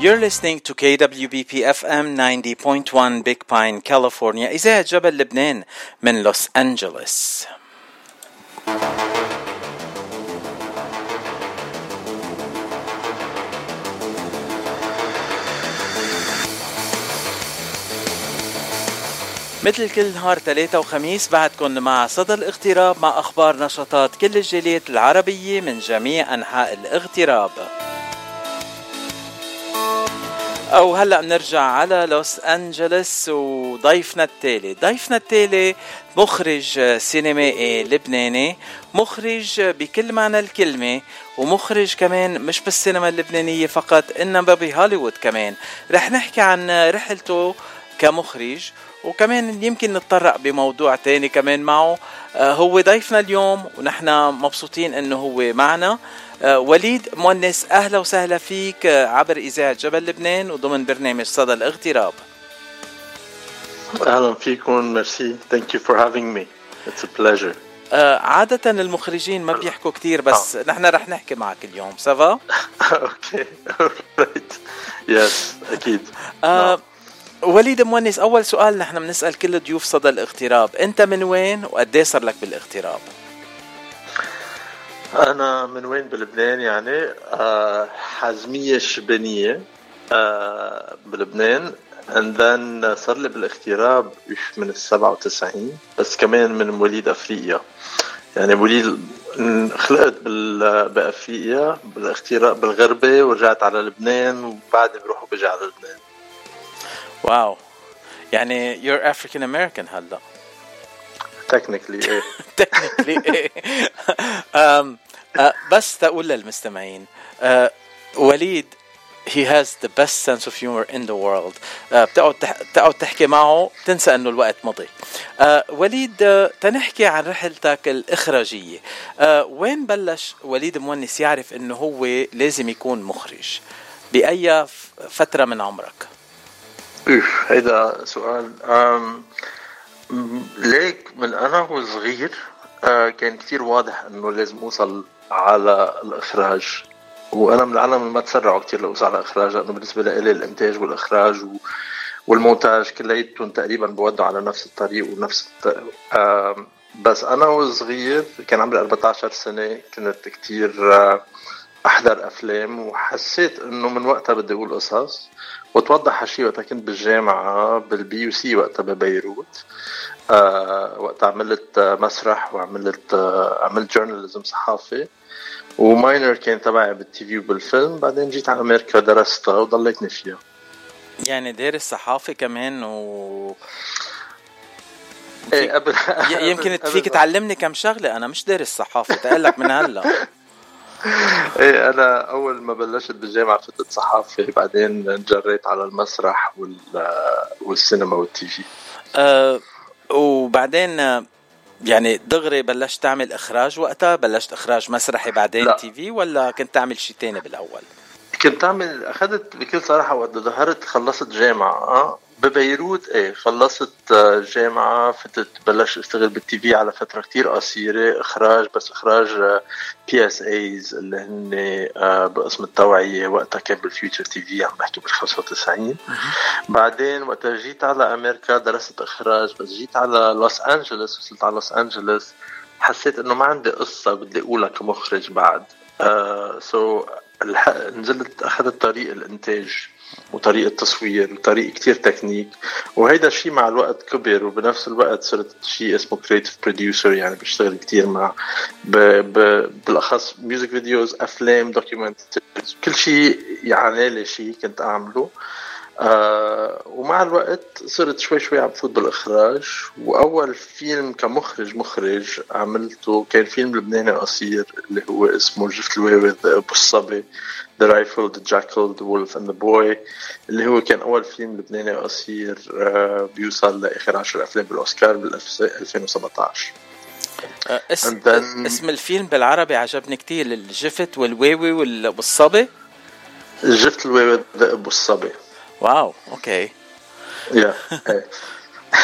You're listening to KWBP FM 90.1 Big Pine, California. إذاعة جبل لبنان من لوس أنجلوس. مثل كل نهار ثلاثة وخميس بعدكم مع صدى الاغتراب مع أخبار نشاطات كل الجاليات العربية من جميع أنحاء الاغتراب. أو هلأ بنرجع على لوس انجلوس وضيفنا التالي. ضيفنا التالي مخرج سينمائي لبناني مخرج بكل معنى الكلمة ومخرج كمان مش بالسينما اللبنانية فقط إنما بهوليوود كمان. رح نحكي عن رحلته كمخرج وكمان يمكن نتطرق بموضوع تاني كمان معه. آه، هو ضيفنا اليوم ونحن مبسوطين إنه هو معنا. آه، وليد مونس أهلا وسهلا فيك آه، عبر إذاعة جبل لبنان وضمن برنامج صدى الاغتراب. أهلا فيكم merci thank you for having me it's a pleasure عادة المخرجين ما بيحكوا كتير بس آه. نحن رح نحكي معك اليوم ça va؟ okay yes أكيد. آه وليد مونس أول سؤال نحن بنسأل كل ضيوف صدى الاغتراب. أنت من وين وقد صار لك بالاغتراب؟ أنا من وين بلبنان يعني؟ آه حزميه الشبانيه آه بلبنان. And then صار لي بالاغتراب من ال 97 بس كمان من مواليد أفريقيا. يعني مواليد خلقت بأفريقيا بالاغتراب بالغربة ورجعت على لبنان وبعدني بروح وبجي على لبنان. واو يعني you're African American هلا. Technically إيه technically إيه بس تقول للمستمعين uh, وليد he has the best sense of humor in the world. Uh, بتقعد تقعد تحكي معه تنسى إنه الوقت مضي. Uh, وليد uh, تنحكي عن رحلتك الإخراجية. وين بلش وليد مونس يعرف إنه هو لازم يكون مخرج؟ بأي فترة من عمرك؟ هيدا سؤال أم ليك من أنا وصغير أه كان كتير واضح إنه لازم أوصل على الإخراج وأنا من العالم اللي ما تسرعوا كثير لأوصل على الإخراج لأنه بالنسبة لي الإنتاج والإخراج و والمونتاج كلياتهم تقريبا بودوا على نفس الطريق ونفس الطريق. بس أنا وصغير كان عمري 14 سنة كنت كتير أه أحضر أفلام وحسيت إنه من وقتها بدي أقول قصص وتوضح هالشيء وقتها كنت بالجامعة بال BUC وقتها ببيروت. آه وقت عملت مسرح وعملت آه عملت journalism صحافي و minor كان تبعي بال TV وبالفيلم. بعدين جيت على أمريكا درستها وضليتني فيها. يعني دارس صحافي كمان و إيه قبل يمكن فيك تعلمني كم شغلة. أنا مش دارس صحافه تقول لك من هلا. إيه أنا أول ما بلشت بالجامعة فتت صحافه بعدين جريت على المسرح وال والسينما والتي في. أه وبعدين يعني دغري بلشت تعمل إخراج وقتها؟ بلشت إخراج مسرحي بعدين لا. تي في ولا كنت تعمل شيء تاني بالأول؟ كنت أعمل أخذت بكل صراحة وقت ظهرت خلصت جامعة ببيروت إيه خلصت آه، جامعة فتت بلش أشتغل بالتي في على فترة كتير قصيرة إخراج بس إخراج PSAs اللي هن آه، بقسم التوعية وقتها كان بال Future TV عم بحكي بال 95 بعدين وقتها جيت على أمريكا درست إخراج بس جيت على لوس انجلوس وصلت على لوس انجلوس حسيت إنه ما عندي قصة بدي أقولها كمخرج بعد. so uh, so نزلت أخذت طريق الإنتاج. وطريقة تصوير وطريقة كتير تكنيك. وهيدا الشيء مع الوقت كبر وبنفس الوقت صرت شيء اسمه creative producer يعني بشتغل كتير مع ب... ب... بالأخص music videos أفلام documentary كل شيء يعني لي شيء كنت أعمله. آه ومع الوقت صرت شوي شوي عم فوت بالإخراج وأول فيلم كمخرج مخرج عملته كان فيلم لبناني قصير اللي هو اسمه جفت الواوي الديب والصبي The Rifle, The Jackal, The Wolf and The Boy اللي هو كان أول فيلم لبناني قصير آه بيوصل لآخر عشر أفلام بالأوسكار بال 2017 آه اسم, then... اسم الفيلم بالعربي عجبني كتير الجفت والواوي والصبي الجفت الواوي الديب والصبي wow okay. yeah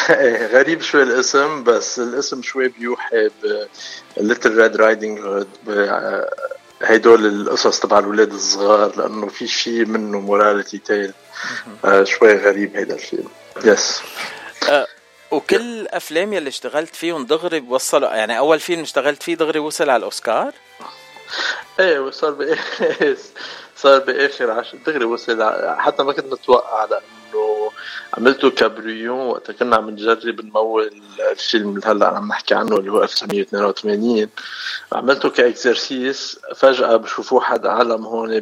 غريب شوي الاسم بس الاسم شوي بيوحي ب Little Red Riding Hood هيدول القصص تبع الاولاد الصغار لأنه في شيء منه morality tale آه شوي غريب هيدا الفيلم. yes آه وكل الافلام يلي اشتغلت فيهم دغري وصلوا يعني أول فيلم اشتغلت فيه دغري وصل على الأوسكار؟ إيه وصار باخر صار بآخر عشر دغري وصل حتى ما كنت متوقع لأنه عملته ك brouillon وقتها كنا عم نجرب نمول الفيلم اللي هلأ عم نحكي عنه اللي هو 1982 عملته ك exercise فجأة بشوفوه حد عالم هون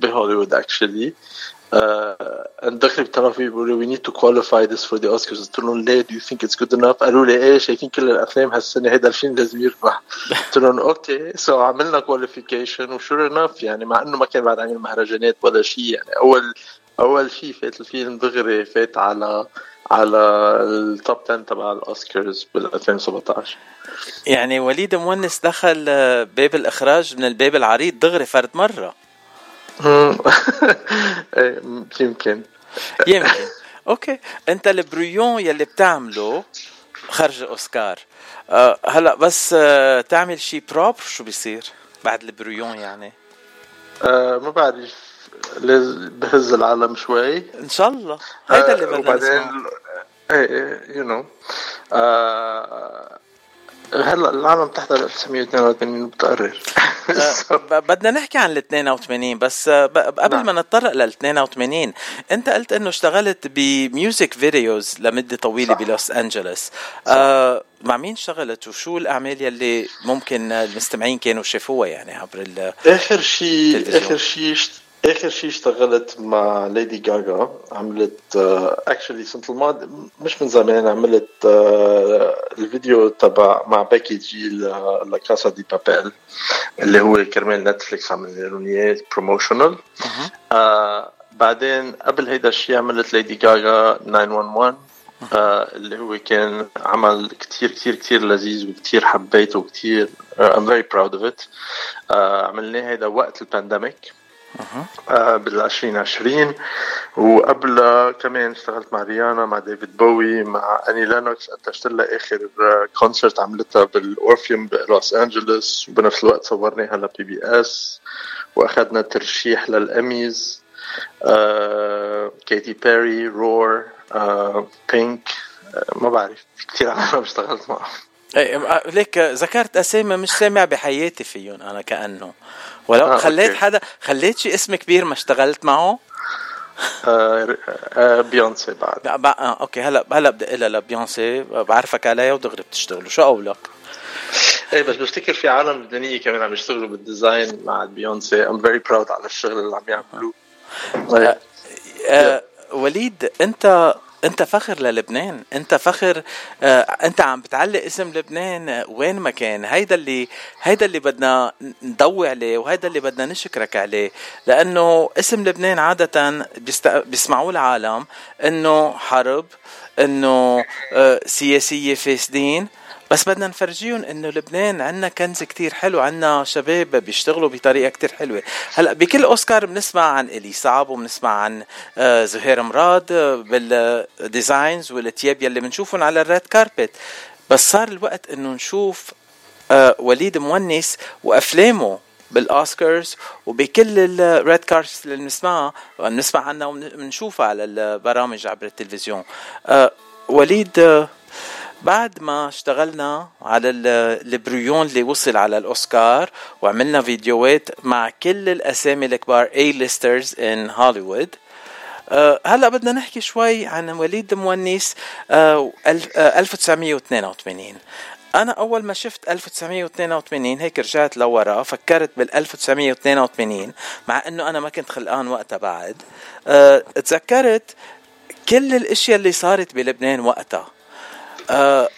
بهوليوود actually دخل بطرفي بيقولوا we need to qualify this for the Oscars قلت لهم ليه do you think it's good enough قالوا لي إيه شايفين كل الافلام هالسنه هيدا الفيلم لازم يربح قلت لهم okay so عملنا qualification و sure enough يعني مع إنه ما كان بعد عامل مهرجانات ولا شيء يعني أول أول شيء فات الفيلم دغري فات على على ال top 10 تبع الأوسكارز بال 2017 يعني وليد مونس دخل باب الإخراج من الباب العريض دغري فرد مرة. يمكن. يمكن. okay. أنت ال brouillon يلي بتعمله خرج أوسكار. أه هلا بس أه تعمل شيء propre شو بيصير بعد ال brouillon يعني؟ أه ما بعرف. بهز العالم شوي. إن شاء الله. هيدا اللي بدنا وبعدين إيه you know هلا العالم تحت 1982 بتقرر آه، بدنا نحكي عن ال 82 بس آه، قبل نعم. ما نتطرق لل 82 انت قلت إنه اشتغلت ب music videos لمدة طويلة صح. بلوس انجلوس آه مع مين اشتغلت وشو الأعمال يلي ممكن المستمعين كانوا شافوها يعني عبر ال آخر شيء آخر شيء آخر شيء اشتغلت مع ليدي جاجا عملت actually uh, سنة الماضي مش من زمان عملت uh, الفيديو تبع مع بيكي جي لكاسا دي بابيل اللي هو كرمال نتفليكس عمل اياه promotional بعدين قبل هيدا الشيء عملت ليدي جاجا 911 uh, اللي هو كان عمل كتير كتير كتير لذيذ وكتير حبيته وكتير uh, I'm very proud of it. uh, عملناه هيدا وقت ال pandemic آه بال 2020 وقبل كمان اشتغلت مع ريانا مع ديفيد بوي مع أني لينوكس انتجت لها آخر concert عملتها بالأورفيوم بلوس أنجلوس. وبنفس الوقت صورناها ل PBS وأخذنا ترشيح للاميز آه كيتي بيري Roar آه بينك آه ما بعرف كثير عالم اشتغلت معهم. like ذكرت أسامي مش سامع بحياتي فيهم أنا كأنه ولو آه خليت okay. حدا خليت شي اسم كبير ما اشتغلت معه آه آه بيونسي بعد آه okay هلا هلا بدي اقولها لبيونسي بعرفك عليها ودغري بتشتغلوا شو قولك؟ إيه بس بفتكر في عالم لبنانيه كمان عم يشتغلوا بال design مع بيونسي I'm very proud على الشغل اللي عم يعملوه آه. آه. وليد أنت انت فخر للبنان انت فخر آه انت عم بتعلق اسم لبنان وين ما كان. هيدا اللي هيدا اللي بدنا نضوي عليه وهيدا اللي بدنا نشكرك عليه. لأنه اسم لبنان عادة بيست... بيسمعوه العالم إنه حرب إنه آه سياسية فاسدين بس بدنا نفرجيهم إنه لبنان عندنا كنز كتير حلو عندنا شباب بيشتغلوا بطريقة كتير حلوة. هلأ بكل أوسكار بنسمع عن إلي صعب وبنسمع عن آه، زهير مراد آه، بال designs والتياب يلي بنشوفهم على ال red carpet بس صار الوقت إنه نشوف آه، وليد مونس وأفلامه بالأوسكارز وبكل الريد كارز اللي بنسمعها بنسمع عنها وبنشوفها على البرامج عبر التلفزيون. وليد بعد ما اشتغلنا على البريون اللي وصل على الأوسكار وعملنا فيديوهات مع كل الأسامي الكبار اي ليسترز ان هوليوود هلا بدنا نحكي شوي عن وليد مونيس uh, 1982 uh, أنا أول ما شفت 1982 هيك رجعت لورا فكرت بال 1982 مع إنه أنا ما كنت خلقان وقتها بعد. uh, تذكرت كل الأشياء اللي صارت بلبنان وقتها. آه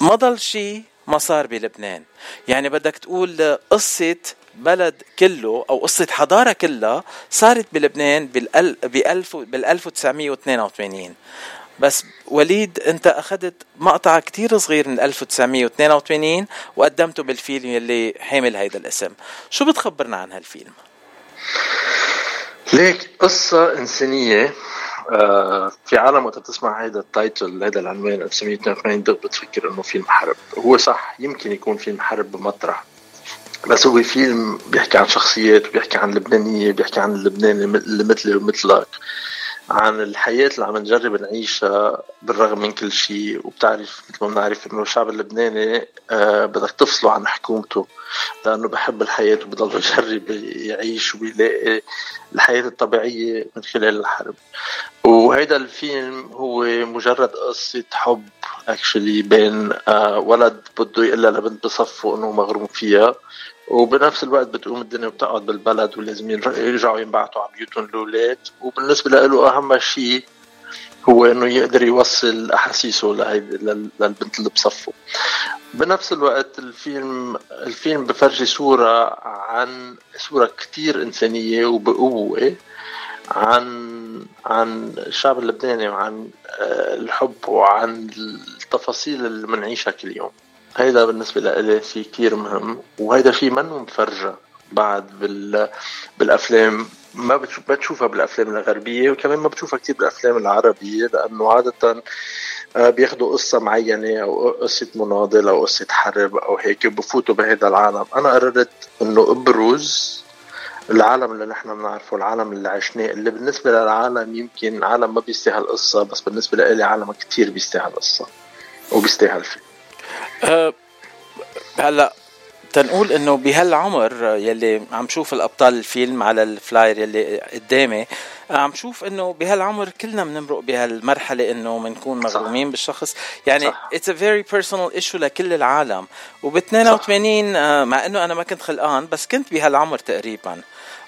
ما ضل شيء ما صار بلبنان. يعني بدك تقول قصة بلد كله أو قصة حضارة كلها صارت بلبنان بال بال 1982 بس وليد أنت أخذت مقطع كتير صغير من 1982 وقدمته بالفيلم يلي حامل هيدا الاسم. شو بتخبرنا عن هالفيلم؟ ليك قصة إنسانية في عالم وقت بتسمع هيدا التايتل هيدا العنوان 1982 دغ بتفكر إنه فيلم حرب. هو صح يمكن يكون فيلم حرب بمطرح بس هو فيلم بيحكي عن شخصيات وبيحكي عن لبنانية بيحكي عن اللبناني اللي مثلي ومثلك. عن الحياة اللي عم نجرب نعيشها بالرغم من كل شيء وبتعرف مثل ما بنعرف إنه الشعب اللبناني آه بدك تفصله عن حكومته لأنه بحب الحياة وبضل يجرب يعيش ويلاقي الحياة الطبيعية من خلال الحرب. وهيدا الفيلم هو مجرد قصة حب اكشلي بين آه ولد بده يقول لبنت بصفه انه مغروم فيها. وبنفس الوقت بتقوم الدنيا بتقعد بالبلد ولازم يرجعوا ينبعثوا على بيوتهم الاولاد وبالنسبة له أهم شيء هو إنه يقدر يوصل أحاسيسه للبنت اللي بصفه. بنفس الوقت الفيلم الفيلم بفرجي صورة عن صورة كتير إنسانية وبقوة عن عن الشعب اللبناني وعن آه، الحب وعن التفاصيل اللي بنعيشها كل يوم. هيدا بالنسبة لإلي شيء كتير مهم وهيدا شيء منه مفرجة بعد بال... بالأفلام. ما بتشوف بتشوفها بالأفلام الغربية وكمان ما بتشوفها كثير بالأفلام العربية لأنه عادة آه، بياخذوا قصة معينة أو قصة مناضل أو قصة حرب أو هيك بفوتوا بهذا العالم. أنا قررت إنه أبرز العالم اللي نحن بنعرفه العالم اللي عشناه اللي بالنسبة للعالم يمكن عالم ما بيستاهل قصة بس بالنسبة لي عالم كتير بيستاهل قصة وبيستاهل فيه أه هلأ تنقول إنه بهالعمر يلي عم شوف الأبطال الفيلم على ال flyer يلي قدامي عم شوف إنه بهالعمر كلنا بنمرق بهالمرحلة إنه بنكون مغرومين بالشخص. يعني it's a very personal issue لكل العالم. وب 82 آه، مع إنه أنا ما كنت خلقان بس كنت بهالعمر تقريبا.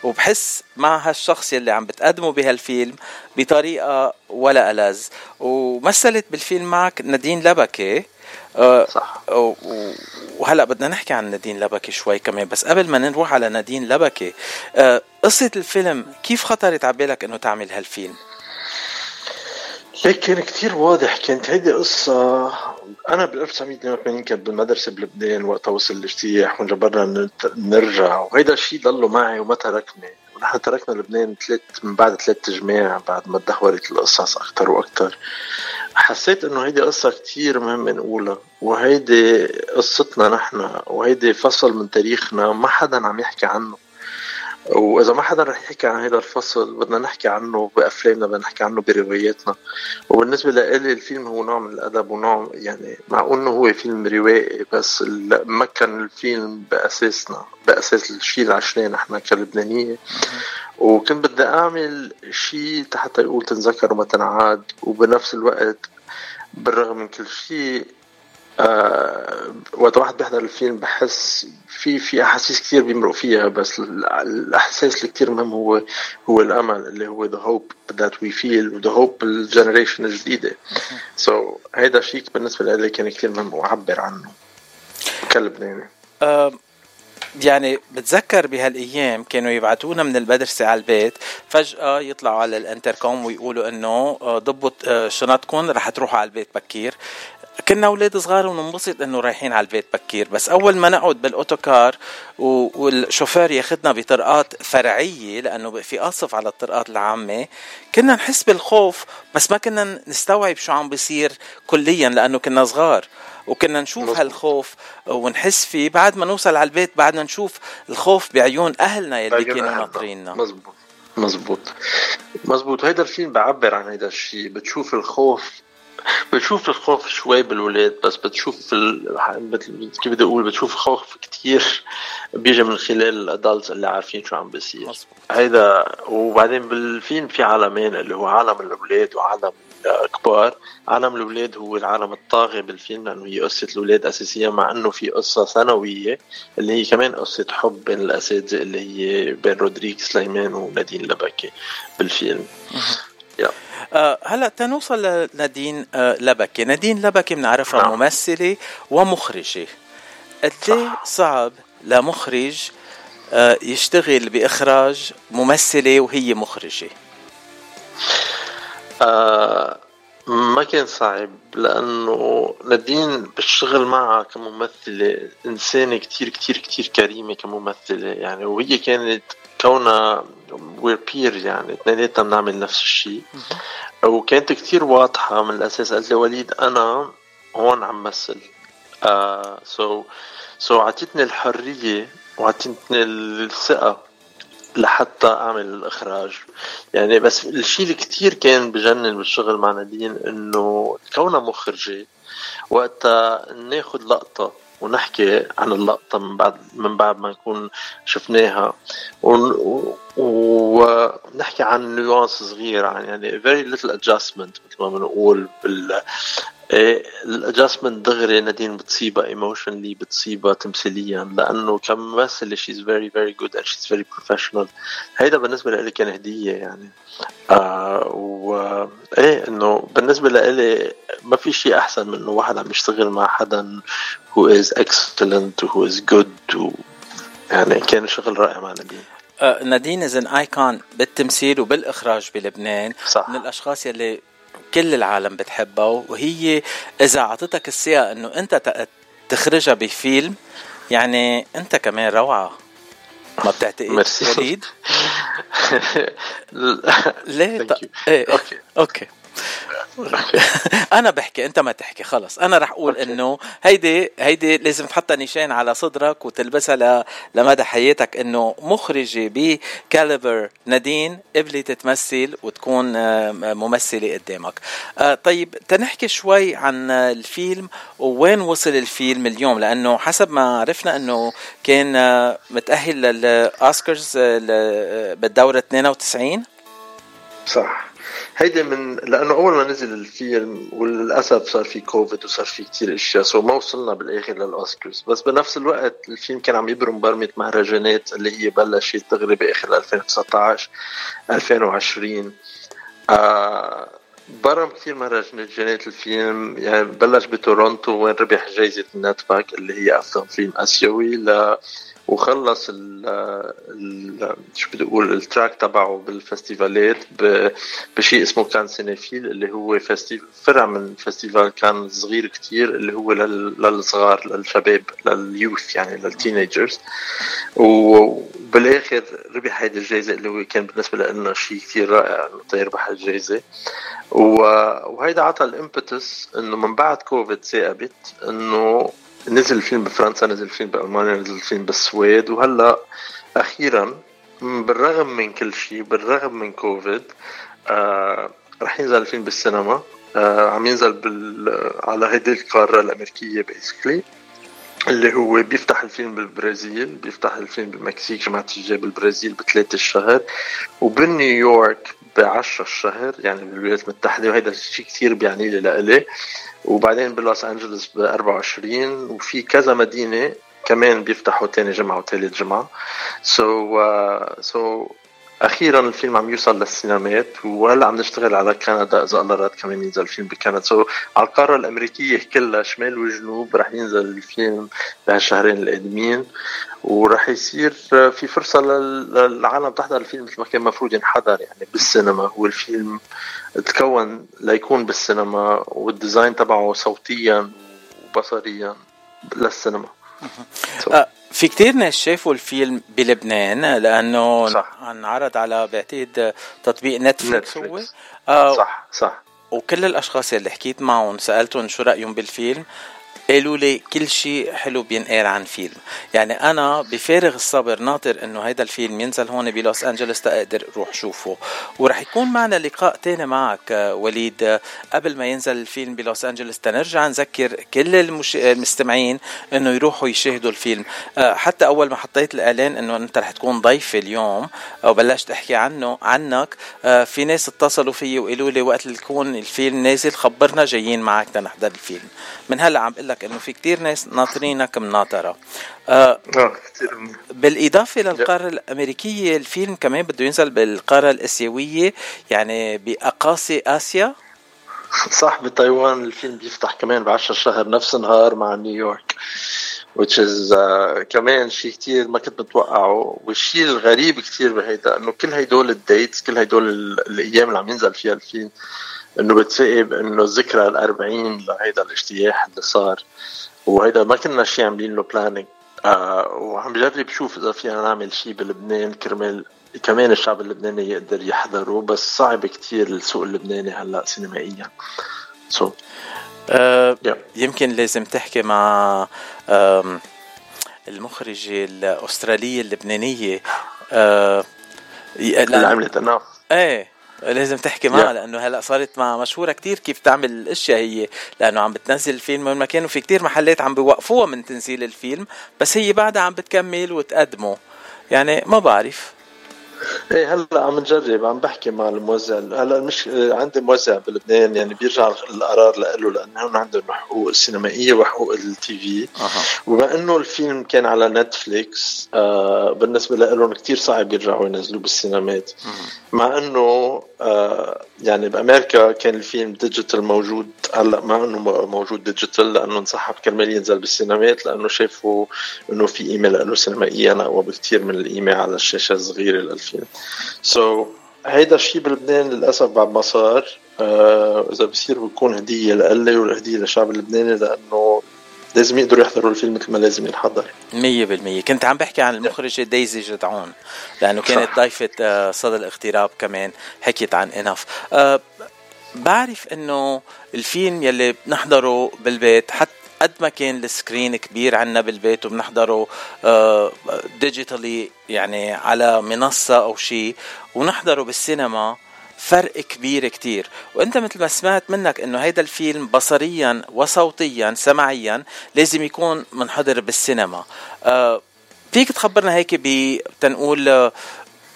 وبحس مع هالشخص يلي عم بتقدمه بهالفيلم بطريقة ولا ألذ. ومثلت بالفيلم معك نادين لبكي آه، صح. وهلأ بدنا نحكي عن نادين لبكي شوي كمان بس قبل ما نروح على نادين لبكي آه، قصة الفيلم كيف خطرت على بالك إنه تعمل هالفيلم؟ ليك كان كتير واضح كانت هيدي قصة أنا بال 1982 كنت بالمدرسة بلبنان وقتها وصل الاجتياح وجبرنا نرجع. وهيدا الشيء ضله معي وما تركني. ونحن تركنا لبنان ثلاث من بعد ثلاث تجماع بعد ما تدهورت القصص أكثر وأكثر حسيت إنه هيدي قصة كتير مهمة نقولها. وهيدي قصتنا نحن. وهيدي فصل من تاريخنا ما حدا عم يحكي عنه. وإذا ما حدا رح يحكي عن هذا الفصل بدنا نحكي عنه بأفلامنا بدنا نحكي عنه برواياتنا. وبالنسبة لإلي الفيلم هو نوع من الأدب ونوع يعني مع إنه هو فيلم روائي بس مكن الفيلم بأساسنا بأساس الشيء اللي عشناه نحن كلبنانية. وكنت بدي أعمل شيء حتى يقول تنذكر وما تنعاد. وبنفس الوقت بالرغم من كل شيء آه وقت واحد بيحضر الفيلم بحس في في أحاسيس كثير بيمرق فيها بس الاحساس اللي كثير مهم هو هو الأمل اللي هو the hope that we feel و the hope ال generation الجديدة. so so, هيدا شيء بالنسبة لي كان كثير مهم واعبر عنه. كلبناني. يعني بتذكر بهالأيام كانوا يبعتونا من المدرسة على البيت فجأة يطلعوا على الانتركوم ويقولوا إنه آه، ضبوا آه، شنطكم رح تروحوا على البيت بكير. كنا أولاد صغار وننبسط إنه رايحين على البيت بكير. بس أول ما نقعد بالأوتوكار والشوفير ياخذنا بطرقات فرعية لأنه في قصف على الطرقات العامة كنا نحس بالخوف بس ما كنا نستوعب شو عم بيصير كليا لأنه كنا صغار. وكنا نشوف. هالخوف ونحس فيه بعد ما نوصل على البيت بعدنا نشوف الخوف بعيون أهلنا يلي كانوا ناطريننا. مزبوط مزبوط مزبوط هيدا الفيلم بعبر عن هيدا الشيء بتشوف الخوف بتشوف الخوف شوي بالولاد بس بتشوف ال... كيف بدي أقول بتشوف خوف كتير بيجي من خلال الادلتس اللي عارفين شو عم بيصير. هيدا وبعدين بالفيلم في عالمين اللي هو عالم الأولاد وعالم كبار. عالم الأولاد هو العالم الطاغي بالفيلم لأنه هي قصة الأولاد اساسيا مع إنه في قصة ثانوية اللي هي كمان قصة حب بين الأساتذة اللي هي بين رودريك سليمان ونادين لبكي بالفيلم. Yeah. آه هلا تنوصل لنادين آه لبكي. نادين لبكي بنعرفها نعم. ممثلة ومخرجة. قد إيه صعب لمخرج آه يشتغل بإخراج ممثلة وهي مخرجة؟ ما كان صعب لأنه نادين بالشغل معها كممثلة إنسانة كتير كتير كتير كريمة كممثلة. يعني وهي كانت كونها we're a pair يعني اثنيناتنا بنعمل نفس الشيء. وكانت كتير واضحة من الأساس قالت لي وليد أنا هون عم مثل. so uh, so so, so عطيتني الحرية وعطيتني الثقة لحتى أعمل الاخراج يعني بس الشيء اللي كثير كان بجنن بالشغل مع نادين إنه كونها مخرجة وقتها ناخذ لقطة ونحكي عن اللقطة من بعد من بعد ما نكون شفناها. ونحكي عن nuance صغير عن يعني very little adjustment مثل ما بنقول بال ال adjustment دغري نادين بتصيبها emotionally بتصيبها تمثيليا لأنه كممثله she's very very good and she's very professional هيدا بالنسبة لي كان هدية يعني. آه و إيه إنه بالنسبة لي ما في شيء أحسن من إنه واحد عم يشتغل مع حدا who is excellent who is good و يعني كان شغل رائع مع نادين آه نادين از ان ايكون بالتمثيل وبالإخراج بلبنان. صح. من الأشخاص يلي كل العالم بتحبها وهي إذا أعطتك الثقه إنه أنت تخرجها بفيلم يعني أنت كمان روعة. ما بتعتقد؟ وليد؟ ليه؟ ط... إيه. okay okay. أنا بحكي أنت ما تحكي خلص. أنا رح أقول إنه هيدي هيدي لازم تحطها نشان على صدرك وتلبسها ل... لمدى حياتك إنه مخرجة ب caliber نادين قبلت تمثل وتكون آه، ممثلة قدامك. آه، طيب تنحكي شوي عن الفيلم ووين وصل الفيلم اليوم؟ لأنه حسب ما عرفنا إنه كان آه، متأهل للأوسكارز بالدورة 92 صح. هيدي من لأنه أول ما نزل الفيلم وللأسف صار في كوفيد وصار في كتير أشياء so ما وصلنا بالآخر للأوسكارز. بس بنفس الوقت الفيلم كان عم يبرم برمة مهرجانات اللي هي بلشت دغري باخر 2019 2020 آه برم كثير مهرجانات الفيلم. يعني بلش بتورونتو وين ربح جائزة ال NETPAC اللي هي أفضل فيلم آسيوي ل وخلص ال شو بدي أقول التراك تبعه بالفستيفالات بشيء اسمه كان سينيفيل اللي هو فرع من فستيفال كان صغير كتير اللي هو للصغار للشباب لليوث يعني للتينيجرز. وبالاخر ربح هيدي الجائزه اللي هو كان بالنسبة لنا شيء كتير رائع إنه يربح الجائزه وهيدا عطى الامبتس إنه من بعد كوفيد ثاقبت إنه نزل الفيلم بفرنسا نزل الفيلم بألمانيا نزل الفيلم بالسويد وهلأ أخيرا بالرغم من كل شيء بالرغم من كوفيد آه رح ينزل الفيلم بالسينما آه عم ينزل بال على هيدي القارة الأمريكية بيسكلي اللي هو بيفتح الفيلم بالبرازيل بيفتح الفيلم بالمكسيك جماعة الجاي بالبرازيل بثلاثة الشهر وبنيويورك بعشرة الشهر يعني بالولايات المتحدة وهذا الشيء كثير بيعني لي لإلي. وبعدين بلوس أنجلوس ب 24 وفي كذا مدينة كمان بيفتحوا تاني جمعة وثالث جمعة. so so uh, أخيرا الفيلم عم يوصل للسينمات وهلأ عم نشتغل على كندا إذا الله راد كمان ينزل الفيلم بكندا. so so, على القارة الأمريكية كلها شمال وجنوب رح ينزل الفيلم بهالشهرين القادمين. ورح يصير في فرصة للعالم تحضر الفيلم مثل ما كان المفروض ينحضر يعني بالسينما. هو الفيلم تكون ليكون بالسينما وال design تبعه صوتيا وبصريا للسينما. في كتير ناس شافوا الفيلم بلبنان لأنه صح. انعرض على بعتقد تطبيق نتفلكس هو؟ آه صح صح. وكل الأشخاص اللي حكيت معهم سألتهم شو رأيهم بالفيلم قالوا لي كل شيء حلو بينقال عن فيلم. يعني أنا بفارغ الصبر ناطر إنه هيدا الفيلم ينزل هون بلوس انجلوس تقدر روح شوفه. ورح يكون معنا لقاء تاني معك وليد قبل ما ينزل الفيلم بلوس انجلوس تنرجع نذكر كل المش... المستمعين إنه يروحوا يشاهدوا الفيلم. آه، حتى أول ما حطيت الإعلان إنه أنت رح تكون ضيف اليوم وبلشت أحكي عنه عنك آه، في ناس اتصلوا فيي وقالوا لي وقت اللي يكون الفيلم نازل خبرنا جايين معك تنحضر الفيلم. من هلأ عم بقول لك إنه في كتير ناس ناطرينك مناطرة. آه, آه بالإضافة للقارة الأمريكية الفيلم كمان بده ينزل بالقارة الآسيوية يعني بأقاصي آسيا. صح بتايوان الفيلم بيفتح كمان ب 10 شهر نفس نهار مع نيويورك which is uh, كمان شيء كتير ما كنت متوقعه. والشيء الغريب كتير بهيدا إنه كل هدول الديتس كل هدول الأيام اللي عم ينزل فيها الفيلم إنه بتفقي إنه ذكرى ال 40 لهيدا الاجتياح اللي صار. وهيدا ما كنا شيء عاملين له planning آه وعم بجرب شوف إذا فينا نعمل شيء بلبنان. كرمال كمان الشعب اللبناني يقدر يحضره بس صعب كتير السوق اللبناني هلأ سينمائيا. so, uh, yeah. يمكن لازم تحكي مع المخرجة الأسترالية اللبنانية. آه اللي عملت Enough إيه. لازم تحكي معها لأنه هلأ صارت مع مشهورة كتير كيف تعمل الأشياء هي لأنه عم بتنزل الفيلم من مكان وفي كتير محلات عم بيوقفوها من تنزيل الفيلم بس هي بعدها عم بتكمل وتقدمه. يعني ما بعرف. إيه هلا عم نجرب عم بحكي مع الموزع. هلا مش عندي موزع بلبنان يعني بيرجع القرار له لأنه هون عندهم حقوق السينمائيه وحقوق ال TV. وبما إنه الفيلم كان على Netflix آه بالنسبة لهم كثير صعب يرجعوا ينزلوه بالسينمات. مع إنه آه يعني بأمريكا كان الفيلم digital موجود. هلا مع إنه موجود digital لأنه انسحب كرمال ينزل بالسينمات لأنه شافوا إنه في قيمه له سينمائيا أقوى بكثير من القيمه على الشاشة الصغيرة للفيلم so, هيدا الشيء بلبنان للأسف بعد ما صار. آه إذا بصير بكون هدية لإلي والهدية للشعب اللبناني لأنه لازم يقدروا يحضروا الفيلم مثل ما لازم ينحضر. 100% كنت عم بحكي عن المخرجة دايزي جدعون لأنه كانت ضيفة آه، صدى الاغتراب كمان حكيت عن Enough أه بعرف إنه الفيلم يلي بنحضره بالبيت حتى قد ما كان ال screen كبير عنا بالبيت وبنحضره digitally آه، يعني على منصة أو شيء ونحضره بالسينما فرق كبير كتير. وأنت مثل ما سمعت منك إنه هيدا الفيلم بصريا وصوتيا سمعيا لازم يكون منحضر بالسينما. آه فيك تخبرنا هيك تنقول آه،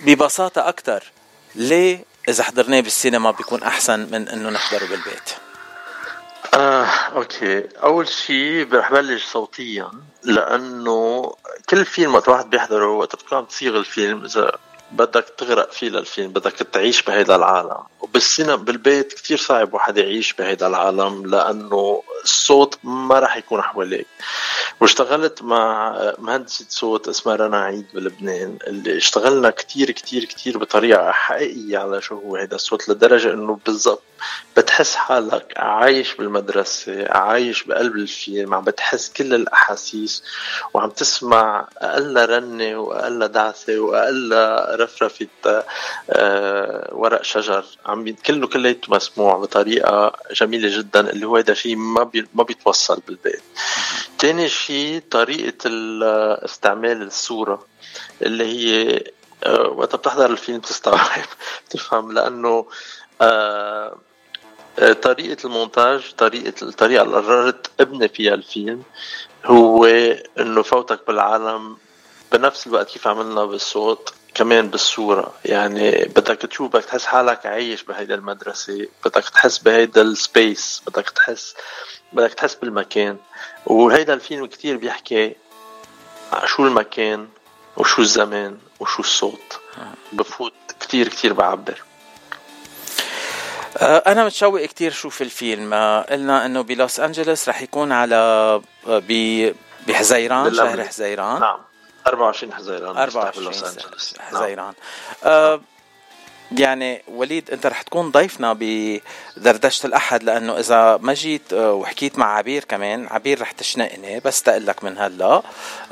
ببساطة أكتر ليه إذا حضرناه بالسينما بيكون أحسن من إنه نحضره بالبيت؟ آه، أوكي. أول شيء رح بلش صوتيا لأنه كل فيلم وقت واحد بيحضره وقت بتكون تصيغ الفيلم إذا بدك تغرق فيه للفيلم بدك تعيش بهيدا العالم. وبالسينما بالبيت كتير صعب واحد يعيش بهيدا العالم لأنه الصوت ما راح يكون حواليك. واشتغلت مع مهندسة صوت اسمها رنا عيد بلبنان اللي اشتغلنا كتير كتير كتير بطريقة حقيقية على شو هو هيدا الصوت لدرجة إنه بالضبط بتحس حالك عايش بالمدرسة عايش بقلب الفيلم عم بتحس كل الأحاسيس وعم تسمع أقل رنة وأقل دعسة وأقل رفرفة آه، ورق شجر عم كله كليته مسموع بطريقة جميلة جدا اللي هو هذا شيء ما بي ما بيتوصل بالبيت. تاني شيء طريقة استعمال الصورة اللي هي آه، وقت بتحضر الفيلم تستوعب تفهم لأنه آه آه، طريقة المونتاج طريقة الطريقة اللي قررت ابني فيها الفيلم هو إنه فوتك بالعالم بنفس الوقت كيف عملنا بالصوت. كمان بالصورة. يعني بدك تشوف بدك تحس حالك عايش بهيدا المدرسة بدك تحس بهيدا ال space بدك تحس بدك تحس بالمكان. وهيدا الفيلم كتير بيحكي شو المكان وشو الزمان وشو الصوت. بفوت كتير كتير بعبر. آه، أنا متشوق كتير شوف الفيلم. آه، قلنا إنه بلوس أنجلوس رح يكون على آه، بحزيران شهر حزيران. نعم. 24 حزيران 24 حزيران نعم. أه يعني وليد انت رح تكون ضيفنا بدردشة الأحد لأنه إذا ما جيت آه، وحكيت مع عبير كمان عبير رح تشنقني بس تقلك من هلا.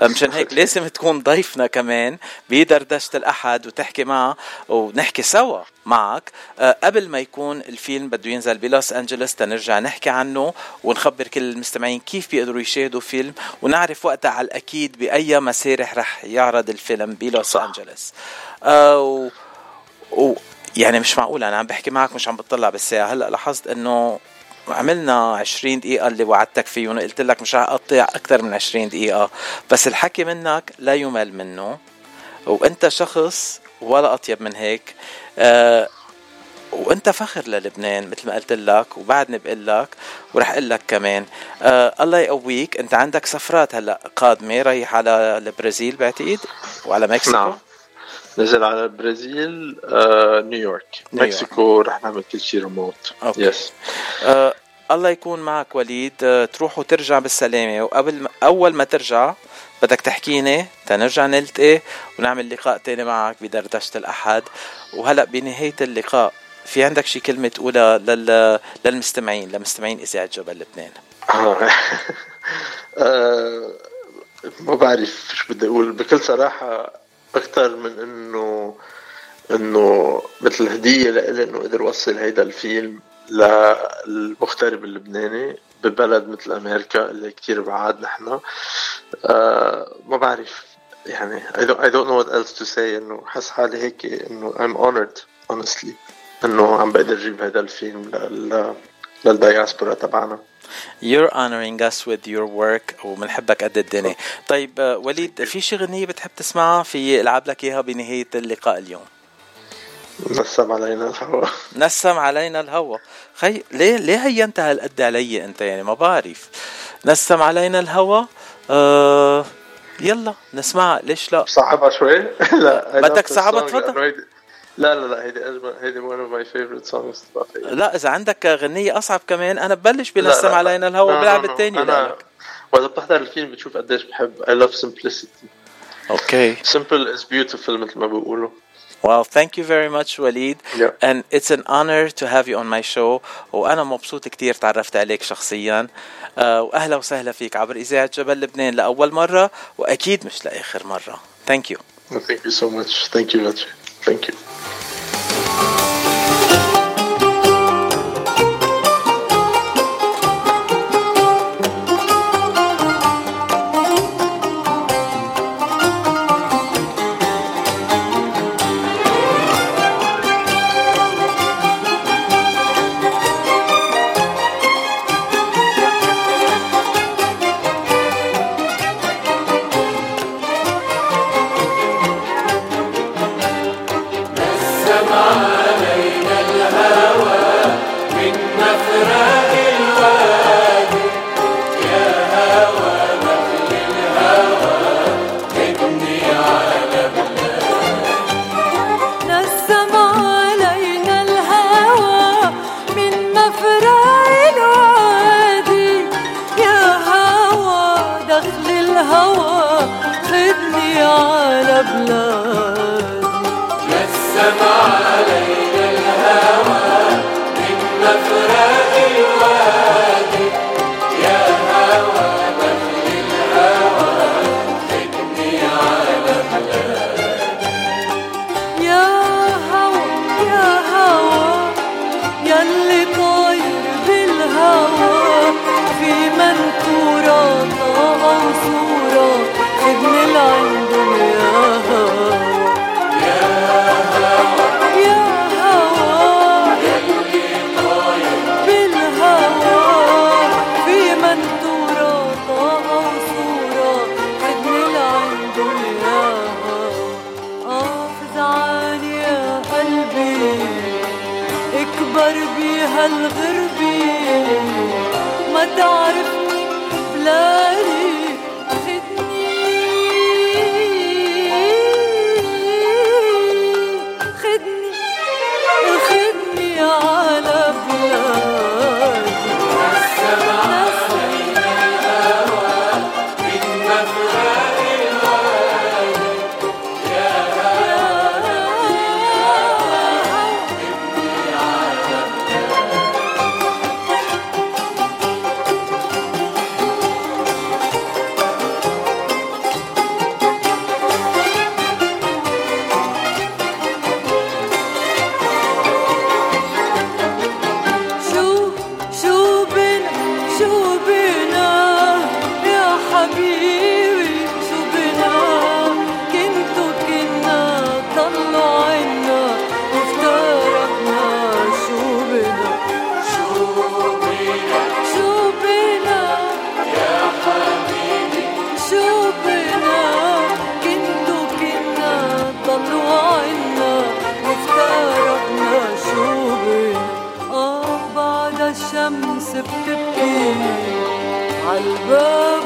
آه، مشان هيك لازم تكون ضيفنا كمان بدردشة الأحد وتحكي معه ونحكي سوا معك. آه، قبل ما يكون الفيلم بده ينزل بلوس أنجلوس تنرجع نحكي عنه ونخبر كل المستمعين كيف بيقدروا يشاهدوا فيلم ونعرف وقتها على الأكيد بأي مسارح رح يعرض الفيلم بلوس أنجلوس. آه و يعني مش معقول أنا عم بحكي معك مش عم بطلع بالساعة. هلأ لاحظت إنه عملنا 20 دقيقة اللي وعدتك فيهم قلت لك مش أقطع أكثر من 20 دقيقة. بس الحكي منك لا يمل منه. وأنت شخص ولا أطيب من هيك. أه وأنت فخر للبنان مثل ما قلت لك وبعدني بقول لك ورح أقول لك كمان. آه الله يقويك. أنت عندك سفرات هلأ قادمة رايح على البرازيل بعتقد؟ وعلى مكسيكو؟ نعم. نزل على البرازيل آه، نيويورك مكسيكو رح نعمل كل شيء remote. yes آه الله يكون معك وليد. آه تروح وترجع بالسلامة. وقبل ما أول ما ترجع بدك تحكيني تنرجع نلتقي ونعمل لقاء تاني معك بدردشة الأحد. وهلأ بنهاية اللقاء في عندك شي كلمة تقولها لل... للمستمعين لمستمعين إذاعة جبل لبنان؟ آه. آه ما بعرف شو بدي أقول. بكل صراحة أكثر من إنه إنه مثل هدية لإلي إنه قدر وصل هيدا الفيلم للمغترب اللبناني ببلد مثل أمريكا اللي كتير بعاد نحن. آه ما بعرف يعني I don't, I don't know what else to say إنه حس حالي هيك إنه I'm honored honestly إنه عم بقدر أجيب هذا الفيلم لل للدياسبورا تبعنا. You're honoring us with your work وبنحبك قد الدنيا. طيب آه، وليد في شي غنية بتحب تسمعها في العب لك إياها بنهاية اللقاء اليوم؟ نسم علينا الهوى نسم علينا الهوى خي ليه ليه هينت هالقد علي أنت؟ يعني ما بعرف. نسم علينا الهوى آه يلا نسمعها. ليش لا؟ صعبها شوي. لا بدك صعبها تفضل. لا لا لا هيدي أجمل هيدي one of my favorite songs. لا إذا عندك غنية أصعب كمان أنا ببلش بنسم علينا الهوى بلعب الثاني أنا وإذا بتحضر الفيلم بتشوف قديش بحب. I love simplicity. أوكي. Simple is beautiful مثل ما بيقولوا. Well, thank you very much وليد yeah. and it's an honor to have you on my show. وأنا مبسوط كتير تعرفت عليك شخصيا. uh, وأهلا وسهلا فيك عبر إذاعة جبل لبنان لأول مرة وأكيد مش لآخر مرة. Thank you. Thank you so much. Thank you much Thank you. Música unbroken.